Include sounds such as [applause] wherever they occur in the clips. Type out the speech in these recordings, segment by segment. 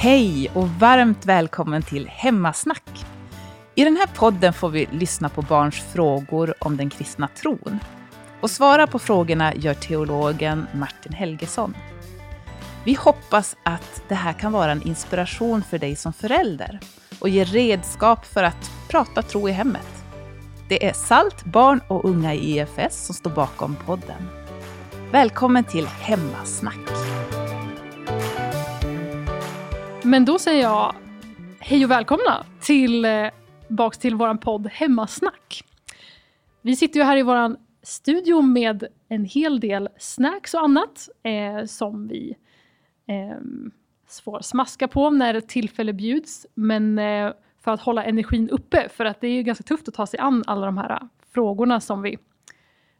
Hej och varmt välkommen till Hemmasnack. I den här podden får vi lyssna på barns frågor om den kristna tron. Och svara på frågorna gör teologen Martin Helgesson. Vi hoppas att det här kan vara en inspiration för dig som förälder och ge redskap för att prata tro i hemmet. Det är SALT, barn och unga i EFS som står bakom podden. Välkommen till Hemmasnack. Men då säger jag hej och välkomna till, eh, till vår podd Hemmasnack. Vi sitter ju här i vår studio med en hel del snacks och annat eh, som vi eh, får smaska på när tillfälle bjuds. Men eh, för att hålla energin uppe, för att det är ju ganska tufft att ta sig an alla de här eh, frågorna som, vi,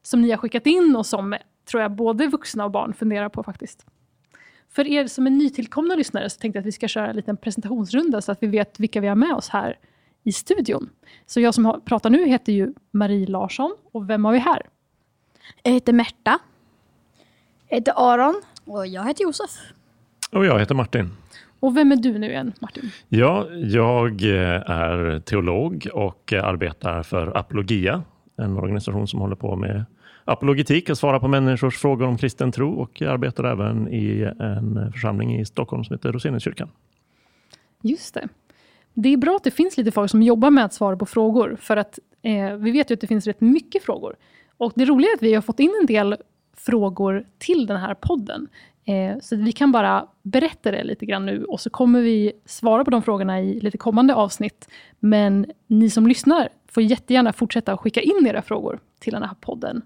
som ni har skickat in och som eh, tror jag både vuxna och barn funderar på faktiskt. För er som är nytillkomna lyssnare så tänkte jag att vi ska köra en liten presentationsrunda så att vi vet vilka vi har med oss här i studion. Så jag som pratar nu heter ju Marie Larsson och vem har vi här? Jag heter Märta. Jag heter Aron. Och jag heter Josef. Och jag heter Martin. Och vem är du nu igen, Martin? Ja, jag eh, är teolog och arbetar för Apologia, en organisation som håller på med apologetik, att svara på människors frågor om kristen tro och jag arbetar även i en församling i Stockholm som heter Roseniuskyrkan. Just det. Det är bra att det finns lite folk som jobbar med att svara på frågor, för att eh, vi vet ju att det finns rätt mycket frågor. Och det roliga är att vi har fått in en del frågor till den här podden. Eh, så vi kan bara berätta det lite grann nu och så kommer vi svara på de frågorna i lite kommande avsnitt. Men ni som lyssnar får jättegärna fortsätta att skicka in era frågor till den här podden.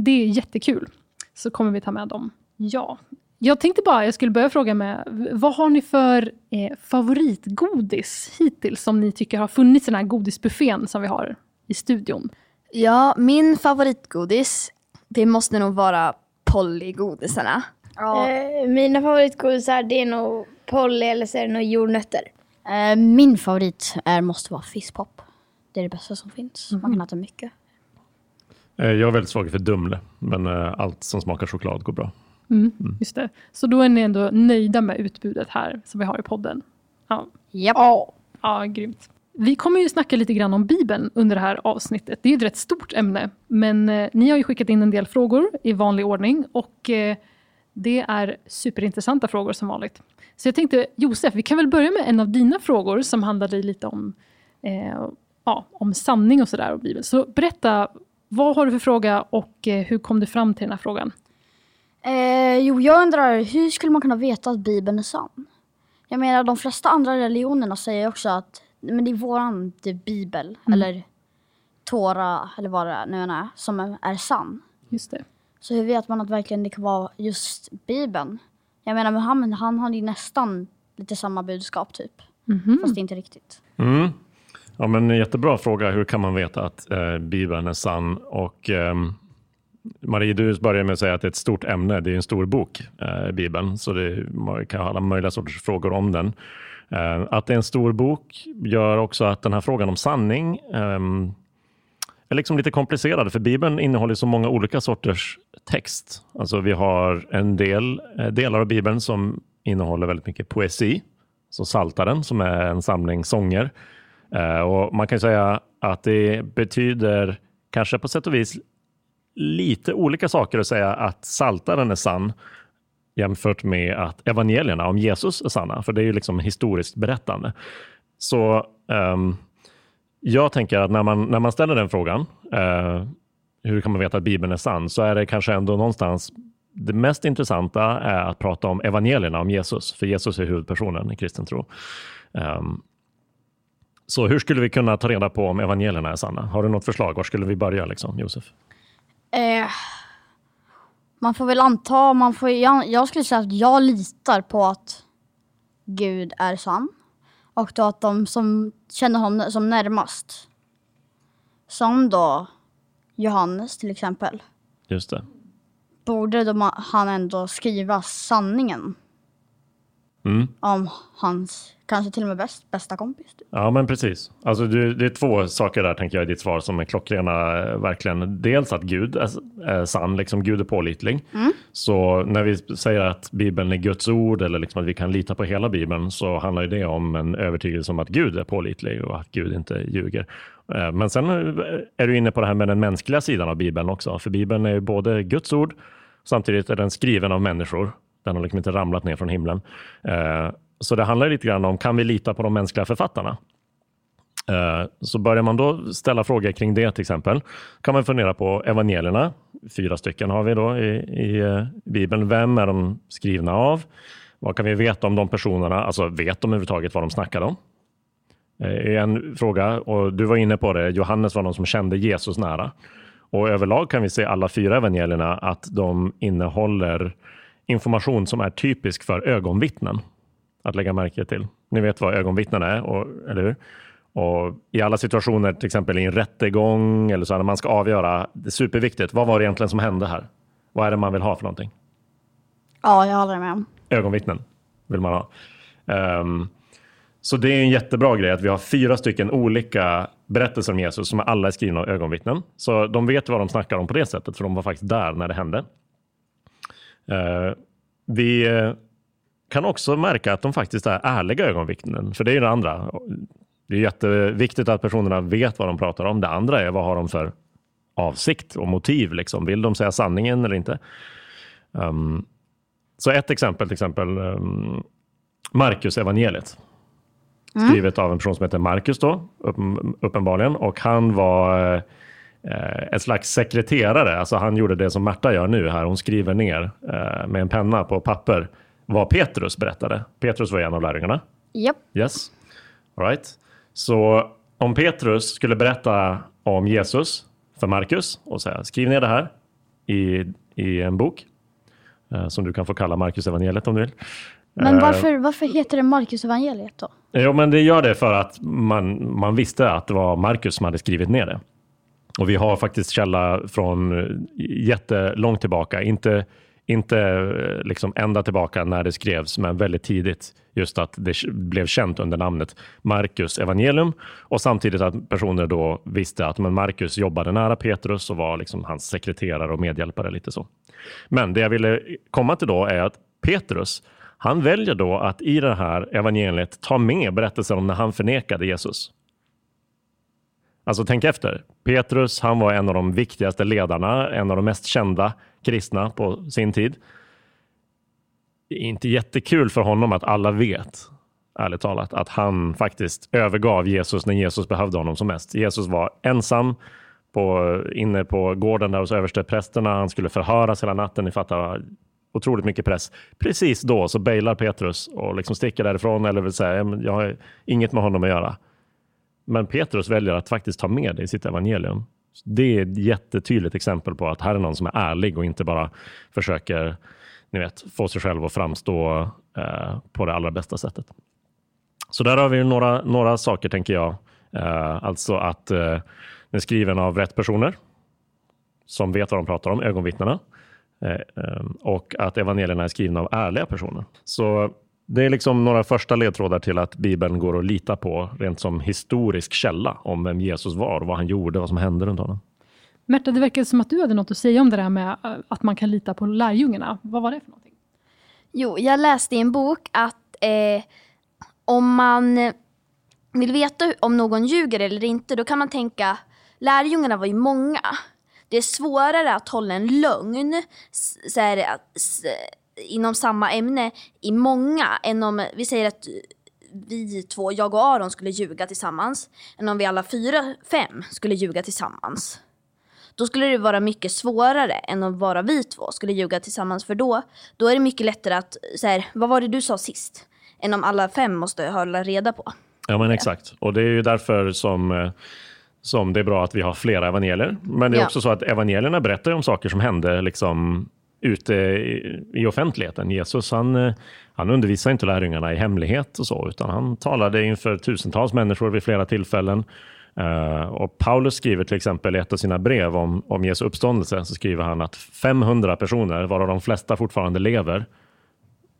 Det är jättekul. Så kommer vi ta med dem. Ja. Jag tänkte bara, jag skulle börja fråga med, vad har ni för eh, favoritgodis hittills som ni tycker har funnits i den här godisbuffén som vi har i studion? Ja, min favoritgodis, det måste nog vara Polly-godisarna. Ja. Eh, mina favoritgodisar det är nog Polly eller så är det nog jordnötter. Eh, min favorit är, måste vara Fisspop. Det är det bästa som finns. Mm. Man kan äta mycket. Eh, jag är väldigt svag för Dumle, men eh, allt som smakar choklad går bra. Mm, mm. Just det. Så då är ni ändå nöjda med utbudet här som vi har i podden? Ja. Yep. Ja. ja, grymt. Vi kommer ju snacka lite grann om Bibeln under det här avsnittet. Det är ett rätt stort ämne, men eh, ni har ju skickat in en del frågor i vanlig ordning och eh, det är superintressanta frågor som vanligt. Så jag tänkte, Josef, vi kan väl börja med en av dina frågor som handlade lite om, eh, ja, om sanning och sådär och Bibeln. Så berätta, vad har du för fråga och eh, hur kom du fram till den här frågan? Eh, jo, jag undrar, hur skulle man kunna veta att Bibeln är sann? Jag menar, de flesta andra religionerna säger också att men det är våran det är Bibel, mm. eller Tora, eller vad det nu är, som är, är sann. Just det. Så hur vet man att verkligen det kan vara just Bibeln? Jag menar, Muhammed, han hade ju nästan lite samma budskap typ. Mm -hmm. Fast inte riktigt. Mm. Ja, men jättebra fråga. Hur kan man veta att eh, Bibeln är sann? Och, eh, Marie, du började med att säga att det är ett stort ämne. Det är en stor bok, eh, Bibeln, så det, man kan ha alla möjliga sorters frågor om den. Eh, att det är en stor bok gör också att den här frågan om sanning ehm, är liksom lite komplicerad, för Bibeln innehåller så många olika sorters text. Alltså vi har en del eh, delar av Bibeln som innehåller väldigt mycket poesi, så Saltaren som är en samling sånger. Eh, och Man kan säga att det betyder kanske på sätt och vis lite olika saker att säga att Saltaren är sann jämfört med att evangelierna om Jesus är sanna, för det är ju liksom historiskt berättande. Så um, jag tänker att när man, när man ställer den frågan, uh, hur kan man veta att Bibeln är sann, så är det kanske ändå någonstans det mest intressanta är att prata om evangelierna om Jesus, för Jesus är huvudpersonen i kristen tro. Um, så hur skulle vi kunna ta reda på om evangelierna är sanna? Har du något förslag? Var skulle vi börja, liksom, Josef? Eh, man får väl anta, man får, jag, jag skulle säga att jag litar på att Gud är sann. Och då att de som känner honom som närmast, som då Johannes till exempel. Just det. Borde de, han ändå skriva sanningen? Mm. om hans, kanske till och med bäst, bästa kompis. Typ. Ja, men precis. Alltså, du, det är två saker där tänker jag i ditt svar som är klockrena. eh, Verkligen. Dels att Gud är, är sann, liksom Gud är pålitlig. Så när vi säger att Bibeln är Guds ord eller liksom att vi kan lita på hela Bibeln så handlar det om en övertygelse om att Gud är pålitlig och att Gud inte ljuger. Eh, Men sen är du inne på det här med den mänskliga sidan av Bibeln också. För Bibeln är ju både Guds ord, samtidigt är den skriven av människor. Den har liksom inte ramlat ner från himlen. Så det handlar lite grann om, kan vi lita på de mänskliga författarna? Eh, så börjar man då ställa frågor kring det till exempel, kan man fundera på evangelierna. Fyra stycken har vi då i, i eh, Bibeln. Vem är de skrivna av? Vad kan vi veta om de personerna? Alltså vet de överhuvudtaget vad de snackade om? Är en fråga och du var inne på det. Johannes var någon som kände Jesus nära. Och överlag kan vi se alla fyra evangelierna att de innehåller information som är typisk för ögonvittnen att lägga märke till. Ni vet vad ögonvittnen är, och, eller hur? Och I alla situationer, till exempel i en rättegång eller så, när man ska avgöra, det är superviktigt. Vad var det egentligen som hände här? Vad är det man vill ha för någonting? Ja, jag håller med. Ögonvittnen vill man ha. Ehm, så det är en jättebra grej att vi har fyra stycken olika berättelser om Jesus som alla är skrivna av ögonvittnen. Så de vet vad de snackar om på det sättet, för de var faktiskt där när det hände. Eh, vi eh, kan också märka att de faktiskt är ärliga ögonvittnen, för det är ju det andra. Det är jätteviktigt att personerna vet vad de pratar om. Det andra är vad har de för avsikt och motiv? Liksom. Vill de säga sanningen eller inte? Um, så ett exempel, till exempel um, Marcus evangeliet. Skrivet av en person som heter Marcus då, uppen, uppenbarligen. Och han var eh, ett slags sekreterare. Alltså han gjorde det som Märta gör nu här. Hon skriver ner eh, med en penna på papper vad Petrus berättade. Petrus var en av lärjungarna. Japp. Yes. All right. Så om Petrus skulle berätta om Jesus för Markus och säga skriv ner det här i, i en bok eh, som du kan få kalla Markus evangeliet om du vill. Men Eh, varför, varför heter det Marcus evangeliet då? Jo, men det gör det för att man, man visste att det var Markus som hade skrivit ner det. Och vi har faktiskt källa från eh, jättelångt tillbaka, inte, inte eh, liksom ända tillbaka när det skrevs, men väldigt tidigt. Just att det blev känt under namnet Marcus evangelium och samtidigt att personer då visste att men Markus jobbade nära Petrus och var liksom hans sekreterare och medhjälpare. lite så. Men det jag ville komma till då är att Petrus, han väljer då att i det här evangeliet ta med berättelsen om när han förnekade Jesus. Alltså tänk efter. Petrus, han var en av de viktigaste ledarna, en av de mest kända kristna på sin tid. Det är inte jättekul för honom att alla vet, ärligt talat, att han faktiskt övergav Jesus när Jesus behövde honom som mest. Jesus var ensam på, inne på gården där hos översteprästerna. Han skulle förhöras hela natten. Ni fattar, otroligt mycket press. Precis då så bailar Petrus och liksom sticker därifrån eller vill säga, jag har inget med honom att göra. Men Petrus väljer att faktiskt ta med det i sitt evangelium. Det är ett jättetydligt exempel på att här är någon som är ärlig och inte bara försöker ni vet, få sig själv att framstå eh, på det allra bästa sättet. Så där har vi några, några saker tänker jag. Eh, alltså att eh, den är skriven av rätt personer som vet vad de pratar om, ögonvittnena. Eh, eh, och att evangelierna är skrivna av ärliga personer. Så det är liksom några första ledtrådar till att Bibeln går att lita på rent som historisk källa om vem Jesus var, vad han gjorde, vad som hände runt honom. Märta, det verkar som att du hade något att säga om det där med eh, att man kan lita på lärjungarna. Vad var det för någonting? Jo, jag läste i en bok att eh, om man eh, vill veta om någon ljuger eller inte, då kan man tänka, lärjungarna var ju många. Det är svårare att hålla en lögn så här, inom samma ämne i många än om vi säger att vi två, jag och Aron, skulle ljuga tillsammans. Än om vi alla fyra, fem, skulle ljuga tillsammans. Då skulle det vara mycket svårare än om bara vi två skulle ljuga tillsammans. För då, då är det mycket lättare att, så här, vad var det du sa sist? Än om alla fem måste hålla reda på. Ja, men exakt. Och det är ju därför som, eh, som det är bra att vi har flera evangelier. Men det är Ja. också så att evangelierna berättar om saker som hände liksom ute i, i offentligheten. Jesus han, eh, han undervisade inte lärjungarna i hemlighet och så, utan han talade inför tusentals människor vid flera tillfällen. Eh, och Paulus skriver till exempel i ett av sina brev om, om Jesu uppståndelse, så skriver han att 500 personer, varav de flesta fortfarande lever,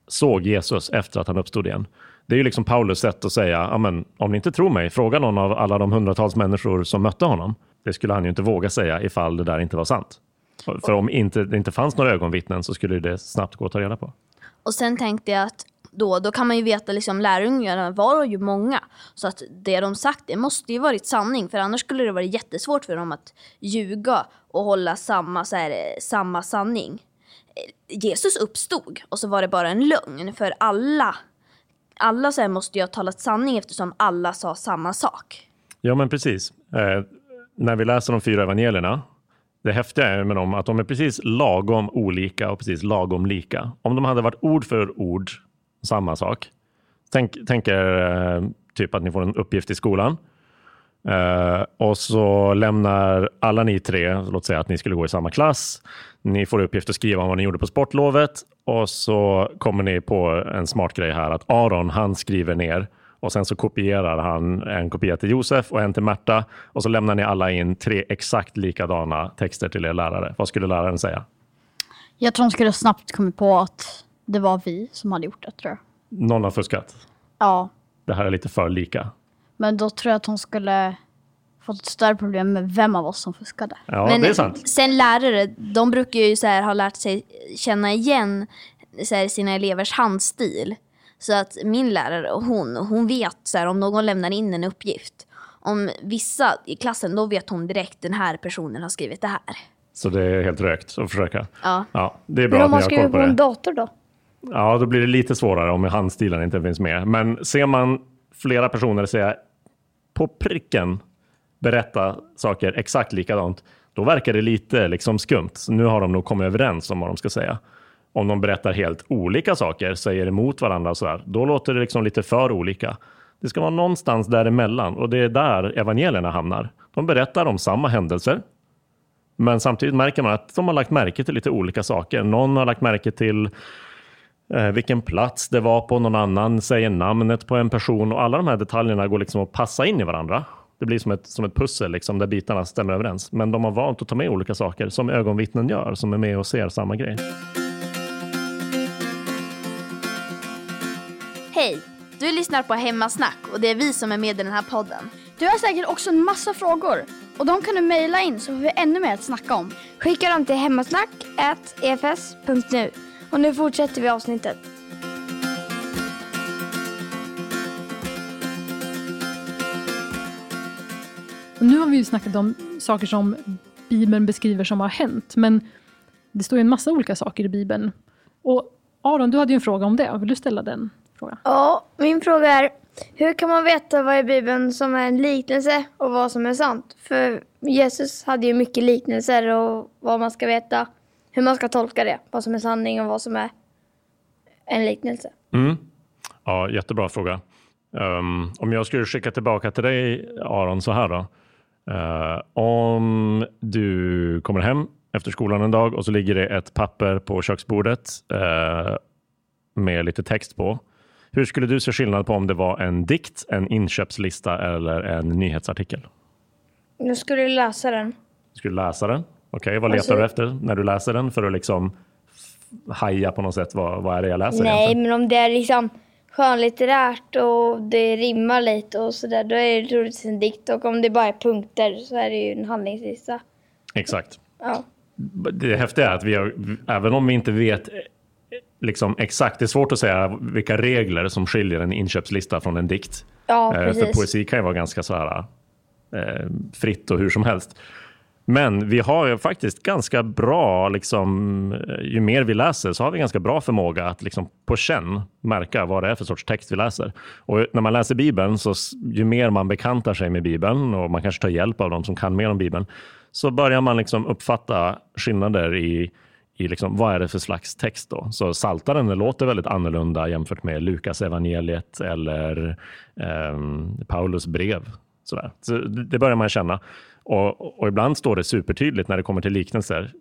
såg Jesus efter att han uppstod igen. Det är ju liksom Paulus sätt att säga, Amen, om ni inte tror mig, fråga någon av alla de hundratals människor som mötte honom. Det skulle han ju inte våga säga ifall det där inte var sant. För om inte, det inte fanns några ögonvittnen så skulle det snabbt gå att ta reda på. Och sen tänkte jag att då, då kan man ju veta liksom lärjungarna var ju många. Så att det de sagt det måste ju varit sanning för annars skulle det varit jättesvårt för dem att ljuga och hålla samma, så här, samma sanning. Jesus uppstod och så var det bara en lögn för alla. Alla så här måste ju ha talat sanning eftersom alla sa samma sak. Ja, men precis. Eh, när vi läser de fyra evangelierna, det häftiga är med dem att de är precis lagom olika och precis lagom lika. Om de hade varit ord för ord samma sak. Tänk, tänk er eh, typ att ni får en uppgift i skolan eh, och så lämnar alla ni tre, låt säga att ni skulle gå i samma klass. Ni får uppgift att skriva om vad ni gjorde på sportlovet och så kommer ni på en smart grej här att Aron, han skriver ner och sen så kopierar han en kopia till Josef och en till Märta och så lämnar ni alla in tre exakt likadana texter till er lärare. Vad skulle läraren säga? Jag tror de skulle snabbt komma på att det var vi som hade gjort det, tror jag. Någon har fuskat. Ja, Det här är lite för lika. men då tror jag att hon skulle fått ett större problem med vem av oss som fuskade. Ja, Men det är sant. sen lärare, de brukar ju så här ha lärt sig känna igen så här, sina elevers handstil. Så att min lärare, hon, hon vet så här, om någon lämnar in en uppgift. Om vissa i klassen, då vet hon direkt den här personen har skrivit det här. Så det är helt rökt att försöka. Ja. Ja, det är bra Men om man skriver på på en dator då? Ja, då blir det lite svårare om handstilen inte finns med. Men ser man flera personer säga på pricken berätta saker exakt likadant, då verkar det lite liksom skumt. Så nu har de nog kommit överens om vad de ska säga. Om de berättar helt olika saker, säger emot varandra och så där, då låter det liksom lite för olika. Det ska vara någonstans däremellan och det är där evangelierna hamnar. De berättar om samma händelser, men samtidigt märker man att de har lagt märke till lite olika saker. Någon har lagt märke till eh, vilken plats det var på, någon annan säger namnet på en person och alla de här detaljerna går liksom att passa in i varandra. Det blir som ett, som ett pussel liksom, där bitarna stämmer överens. Men de har valt att ta med olika saker som ögonvittnen gör, som är med och ser samma grej. Hej! Du lyssnar på Hemmasnack och det är vi som är med i den här podden. Du har säkert också en massa frågor och de kan du mejla in så får vi ännu mer att snacka om. Skicka dem till hemmasnack.efs.nu. Och nu fortsätter vi avsnittet. Och nu har vi ju snackat om saker som Bibeln beskriver som har hänt, men det står ju en massa olika saker i Bibeln. Och Aron, du hade ju en fråga om det. Vill du ställa den frågan? Ja, min fråga är hur kan man veta vad i Bibeln som är en liknelse och vad som är sant? För Jesus hade ju mycket liknelser och vad man ska veta, hur man ska tolka det. Vad som är sanning och vad som är en liknelse. Mm. Ja, jättebra fråga. Um, om jag skulle skicka tillbaka till dig Aron så här då. Uh, om du kommer hem efter skolan en dag och så ligger det ett papper på köksbordet uh, med lite text på. Hur skulle du se skillnad på om det var en dikt, en inköpslista eller en nyhetsartikel? Nu ska du läsa den. Du skulle läsa den. Okej, vad letar Alltså- du efter när du läser den för att liksom haja på något sätt? Vad, vad är det jag läser Nej, egentligen? men om det är liksom skönlitterärt och det rimmar lite och sådär, då är det troligtvis en dikt. Och om det bara är punkter så är det ju en handlingslista. Exakt. Ja. Det häftiga är att vi har, även om vi inte vet liksom exakt, det är svårt att säga vilka regler som skiljer en inköpslista från en dikt. Ja, Eh, precis. För poesi kan ju vara ganska så här, eh, fritt och hur som helst. Men vi har ju faktiskt ganska bra, liksom, eh, ju mer vi läser så har vi ganska bra förmåga att liksom på känn märka vad det är för sorts text vi läser. Och när man läser Bibeln, så ju mer man bekantar sig med Bibeln och man kanske tar hjälp av de som kan mer om Bibeln, så börjar man liksom uppfatta skillnader i, i liksom, vad är det för slags text. då? Så Saltaren låter väldigt annorlunda jämfört med Lukas evangeliet eller eh, Paulus brev. Sådär. Så det det börjar man känna. Och, och ibland står det supertydligt när det kommer till liknelser.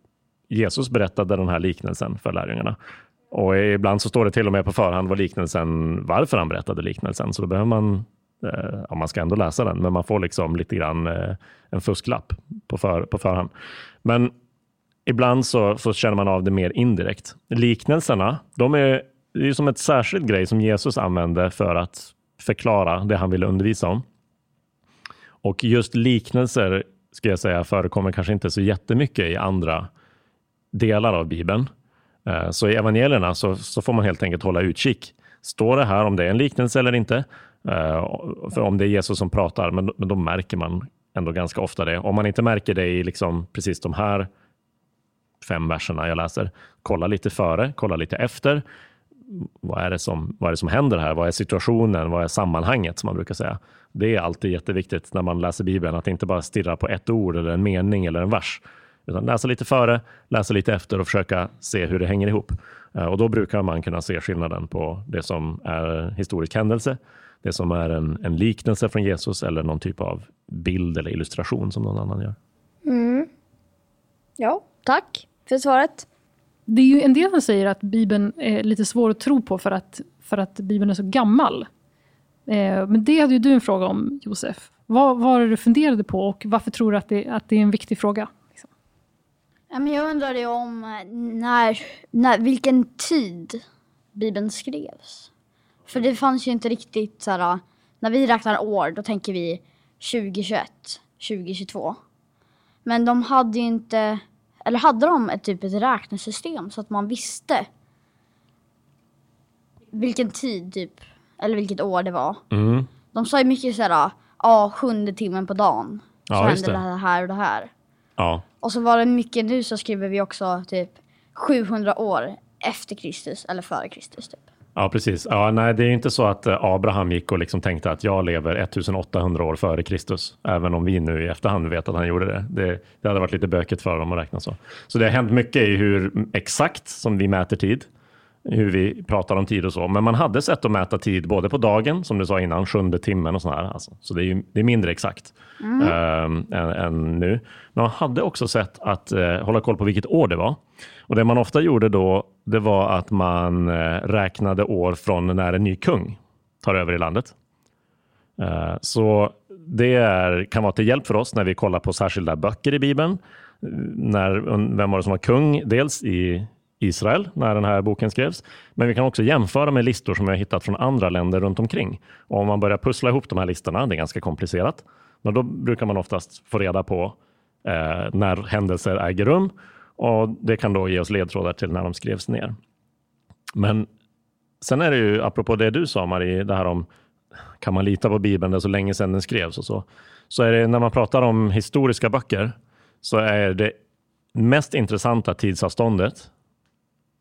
Jesus berättade den här liknelsen för lärjungarna. Och ibland så står det till och med på förhand vad liknelsen, varför han berättade liknelsen. Så då behöver man, eh, ja, man ska ändå läsa den, men man får liksom lite grann eh, en fusklapp på, för, på förhand. Men ibland så, så känner man av det mer indirekt. Liknelserna, de är det är som ett särskilt grej som Jesus använde för att förklara det han ville undervisa om. Och just liknelser ska jag säga förekommer kanske inte så jättemycket i andra delar av Bibeln. Eh, så i evangelierna så, så, får man helt enkelt hålla utkik. Står det här om det är en liknelse eller inte? Eh, för om det är Jesus som pratar, men, men då märker man ändå ganska ofta det. Om man inte märker det i liksom precis de här fem verserna jag läser, kolla lite före, kolla lite efter. Vad är, det som, vad är det som händer här? Vad är situationen? Vad är sammanhanget som man brukar säga? Det är alltid jätteviktigt när man läser Bibeln, att inte bara stirra på ett ord eller en mening eller en vers, utan läsa lite före, läsa lite efter och försöka se hur det hänger ihop. Eh, och då brukar man kunna se skillnaden på det som är historisk händelse, det som är en, en liknelse från Jesus eller någon typ av bild eller illustration som någon annan gör. Mm. Ja, tack för svaret. Det är ju en del som säger att Bibeln är lite svår att tro på för att, för att Bibeln är så gammal. Eh, men det hade ju du en fråga om, Josef. Vad var det du funderade på och varför tror du att det, att det är en viktig fråga? Liksom? Ja, men jag undrade om eh, när, när, vilken tid Bibeln skrevs. För det fanns ju inte riktigt så här, när vi räknar år då tänker vi 2021, 2022. Men de hade ju inte, eller hade de ett typ ett räknesystem så att man visste vilken tid typ, eller vilket år det var. Mm. De sa ju mycket såhär, ja sjunde timmen på dagen. Så Ja, hände det. det här och det här. Ja, Och så var det mycket, nu så skriver vi också typ 700 år efter Kristus eller före Kristus typ. Ja, precis. Ja, nej, det är inte så att eh, Abraham gick och liksom tänkte att jag lever 1800 år före Kristus, även om vi nu i efterhand vet att han gjorde det. Det, det hade varit lite bökigt för dem att räkna så. Så det har hänt mycket i hur mm, exakt som vi mäter tid, hur vi pratar om tid och så. Men man hade sätt att mäta tid både på dagen, som du sa innan, sjunde timmen och sådär. Alltså. Så det är, ju, det är mindre exakt ehm, än, än nu. Men man hade också sätt att eh, hålla koll på vilket år det var. Och det man ofta gjorde då, det var att man eh, räknade år från när en ny kung tar över i landet. Eh, Så det är, kan vara till hjälp för oss när vi kollar på särskilda böcker i Bibeln. Eh, När, vem var det som var kung? Dels i Israel när den här boken skrevs. Men vi kan också jämföra med listor som vi har hittat från andra länder runt omkring. Och om man börjar pussla ihop de här listorna, det är ganska komplicerat, men då brukar man oftast få reda på eh, när händelser äger rum och det kan då ge oss ledtrådar till när de skrevs ner. Men sen är det ju, apropå det du sa Marie, det här om kan man lita på Bibeln, det är så länge sedan den skrevs och så. Så är det när man pratar om historiska böcker så är det mest intressanta tidsavståndet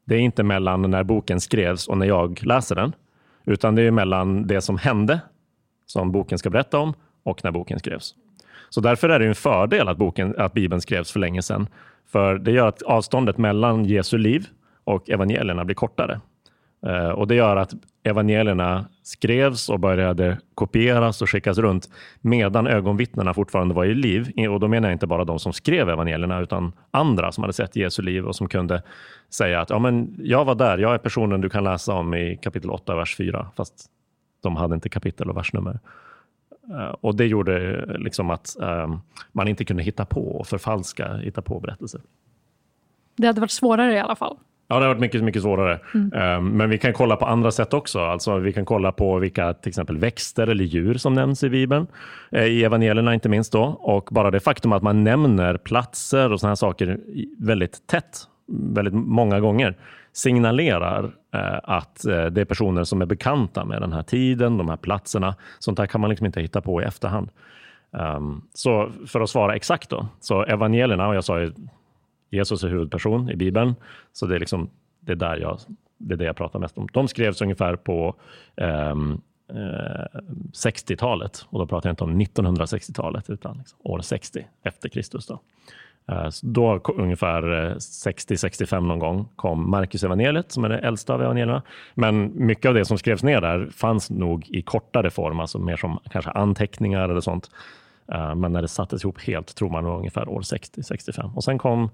det är inte mellan när boken skrevs och när jag läser den, utan det är mellan det som hände, som boken ska berätta om, och när boken skrevs. Så därför är det en fördel att, boken, att Bibeln skrevs för länge sedan. För det gör att avståndet mellan Jesu liv och evangelierna blir kortare. Eh, och det gör att evangelierna skrevs och började kopieras och skickas runt medan ögonvittnena fortfarande var i liv. Och då menar jag inte bara de som skrev evangelierna utan andra som hade sett Jesu liv och som kunde säga att ja, men jag var där, jag är personen du kan läsa om i kapitel 8, vers 4. Fast de hade inte kapitel och versnummer. Eh, och det gjorde eh, liksom att ehm, man inte kunde hitta på och förfalska hitta på berättelser. Det hade varit svårare i alla fall. Ja, det har varit mycket, mycket svårare. Eh, Men vi kan kolla på andra sätt också. Alltså, vi kan kolla på vilka till exempel växter eller djur som nämns i Bibeln. Eh, I evangelierna inte minst då. Och bara det faktum att man nämner platser och sådana här saker väldigt tätt, väldigt många gånger, signalerar eh, att eh, det är personer som är bekanta med den här tiden, de här platserna. Sånt här kan man liksom inte hitta på i efterhand. Um, så för att svara exakt då, så evangelierna, och jag sa ju Jesus är huvudperson i Bibeln, så det är, liksom, det är, där jag, det, är det jag pratar mest om. De skrevs ungefär på ehm, eh, 60-talet, och då pratar jag inte om 1960-talet, utan liksom år 60 efter Kristus. Då. Eh, så då ungefär eh, 60-65 någon gång kom Marcus evangeliet som är det äldsta av evangelierna. Men mycket av det som skrevs ner där fanns nog i kortare form, alltså mer som kanske anteckningar eller sånt. Eh, Men när det sattes ihop helt tror man nog ungefär år 60-65. Och sen kom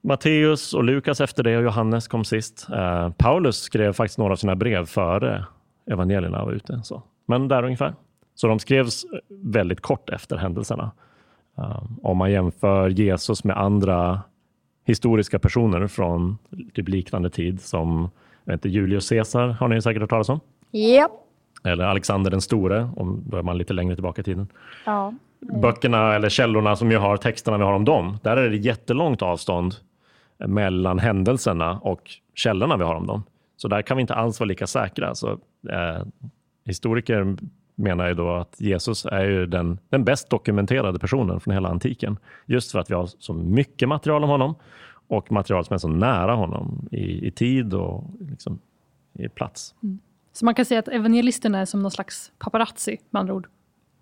Matteus och Lukas efter det och Johannes kom sist. Eh, Paulus skrev faktiskt några av sina brev före evangelierna var ute. Så. Men där ungefär. Så de skrevs väldigt kort efter händelserna. Eh, Om man jämför Jesus med andra historiska personer från typ liknande tid som Jag inte, Julius Caesar har ni säkert hört talas om. Japp. Eller Alexander den store, om då är man lite längre tillbaka i tiden. Ja. Böckerna eller källorna som jag har, texterna vi har om dem, där är det jättelångt avstånd mellan händelserna och källorna vi har om dem. Så där kan vi inte alls vara lika säkra. Så, eh, historiker menar ju då att Jesus är ju den, den bäst dokumenterade personen från hela antiken. Just för att vi har så mycket material om honom och material som är så nära honom i, i tid och liksom, i plats. Så man kan säga att evangelisterna är som någon slags paparazzi med andra ord.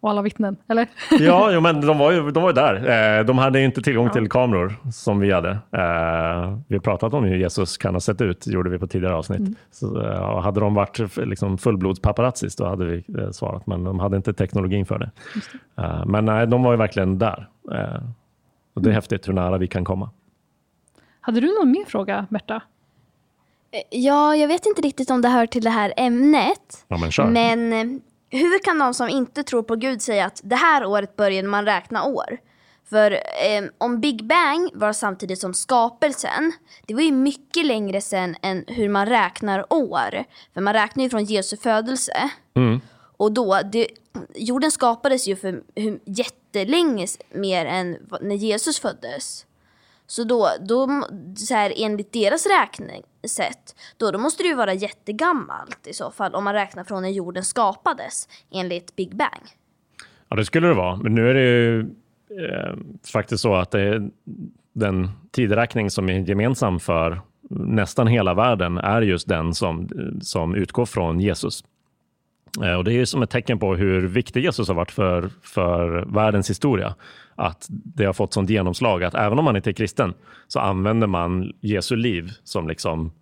Och alla vittnen, eller? [laughs] Ja, jo, men de var ju, de var ju där. Eh, de hade ju inte tillgång till kameror som vi hade. Eh, vi har pratat om hur Jesus kan ha sett ut, gjorde vi på tidigare avsnitt. Så, eh, hade de varit liksom fullblodspaparazzis, då hade vi svarat, men de hade inte teknologin för det. Eh, men nej, de var ju verkligen där. Och det är häftigt hur nära vi kan komma. Hade du någon mer fråga, Märta? Ja, jag vet inte riktigt om det hör till det här ämnet. Ja, men kör. Men hur kan de som inte tror på Gud säga att det här året började man räkna år? För eh, om Big Bang var samtidigt som skapelsen, det var ju mycket längre sedan än hur man räknar år. För man räknar ju från Jesu födelse. Mm. Och då, det, jorden skapades ju för hur, jättelänge mer än när Jesus föddes. Så då, då så här, enligt deras räknesätt, då, då måste det ju vara jättegammalt i så fall om man räknar från när jorden skapades enligt Big Bang. Ja, det skulle det vara. Men nu är det ju eh, faktiskt så att det är den tideräkning som är gemensam för nästan hela världen är just den som, som utgår från Jesus. Eh, och Det är som ett tecken på hur viktig Jesus har varit för, för världens historia. Att det har fått sånt genomslag att även om man inte är kristen så använder man Jesu liv som liksom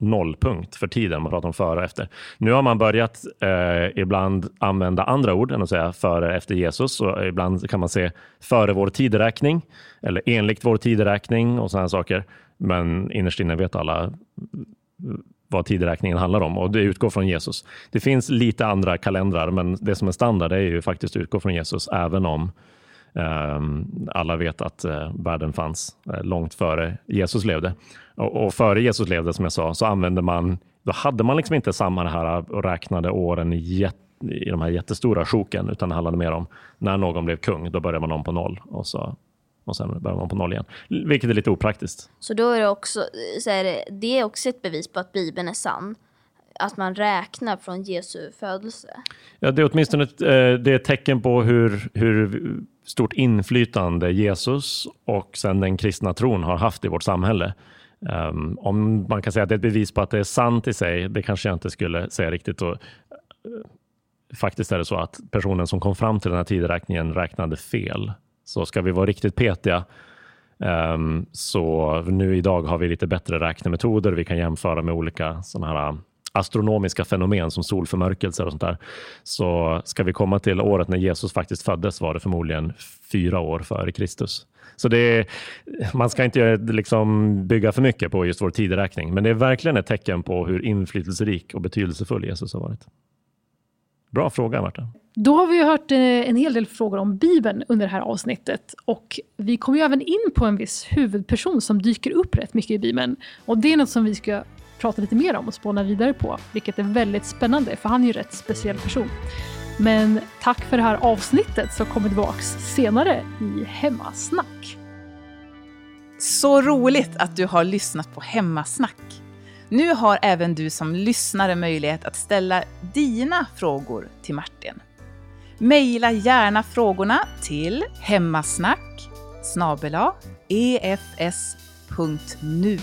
nollpunkt för tiden. Man pratar om före och efter. Nu har man börjat eh, ibland använda andra ord än att säga före och efter Jesus. Och ibland kan man se före vår tideräkning eller enligt vår tideräkning och sådana saker. Men innerst inne vet alla vad tideräkningen handlar om och det utgår från Jesus. Det finns lite andra kalendrar, men det som är standard är ju faktiskt att utgå från Jesus, även om ehm, alla vet att eh, världen fanns eh, långt före Jesus levde. Och, och före Jesus levde, som jag sa, så använde man, då hade man liksom inte samma det här eh, och räknade åren i, i de här jättestora sjoken, utan det handlade mer om när någon blev kung, då började man om på noll och, så, och sen började man på noll igen. Vilket är lite opraktiskt. Så då är det också, så är det, det är också ett bevis på att Bibeln är sann. Att man räknar från Jesu födelse. Ja, det är åtminstone ett, eh, det är ett tecken på hur, hur stort inflytande Jesus och sen den kristna tron har haft i vårt samhälle. Um, om man kan säga att det är ett bevis på att det är sant i sig, det kanske jag inte skulle säga riktigt. Och, eh, faktiskt är det så att personen som kom fram till den här tideräkningen räknade fel. Så ska vi vara riktigt petiga um, så nu idag har vi lite bättre räknemetoder. Vi kan jämföra med olika sådana här äh, astronomiska fenomen som solförmörkelser och sånt där. Så ska vi komma till året när Jesus faktiskt föddes var det förmodligen fyra år före Kristus. Så det är, man ska inte eh, liksom bygga för mycket på just vår tideräkning, men det är verkligen ett tecken på hur inflytelserik och betydelsefull Jesus har varit. Bra fråga, Marta. Då har vi ju hört eh, en hel del frågor om Bibeln under det här avsnittet. Och vi kommer ju även in på en viss huvudperson som dyker upp rätt mycket i Bibeln. Och det är något som vi ska prata lite mer om och spåna vidare på. Vilket är väldigt spännande, för han är ju en rätt speciell person. Men tack för det här avsnittet så kommer vi tillbaks senare i Hemmasnack. Så roligt att du har lyssnat på Hemmasnack. Nu har även du som lyssnare möjlighet att ställa dina frågor till Martin. Mejla gärna frågorna till hemmasnack snabel-a efs.nu.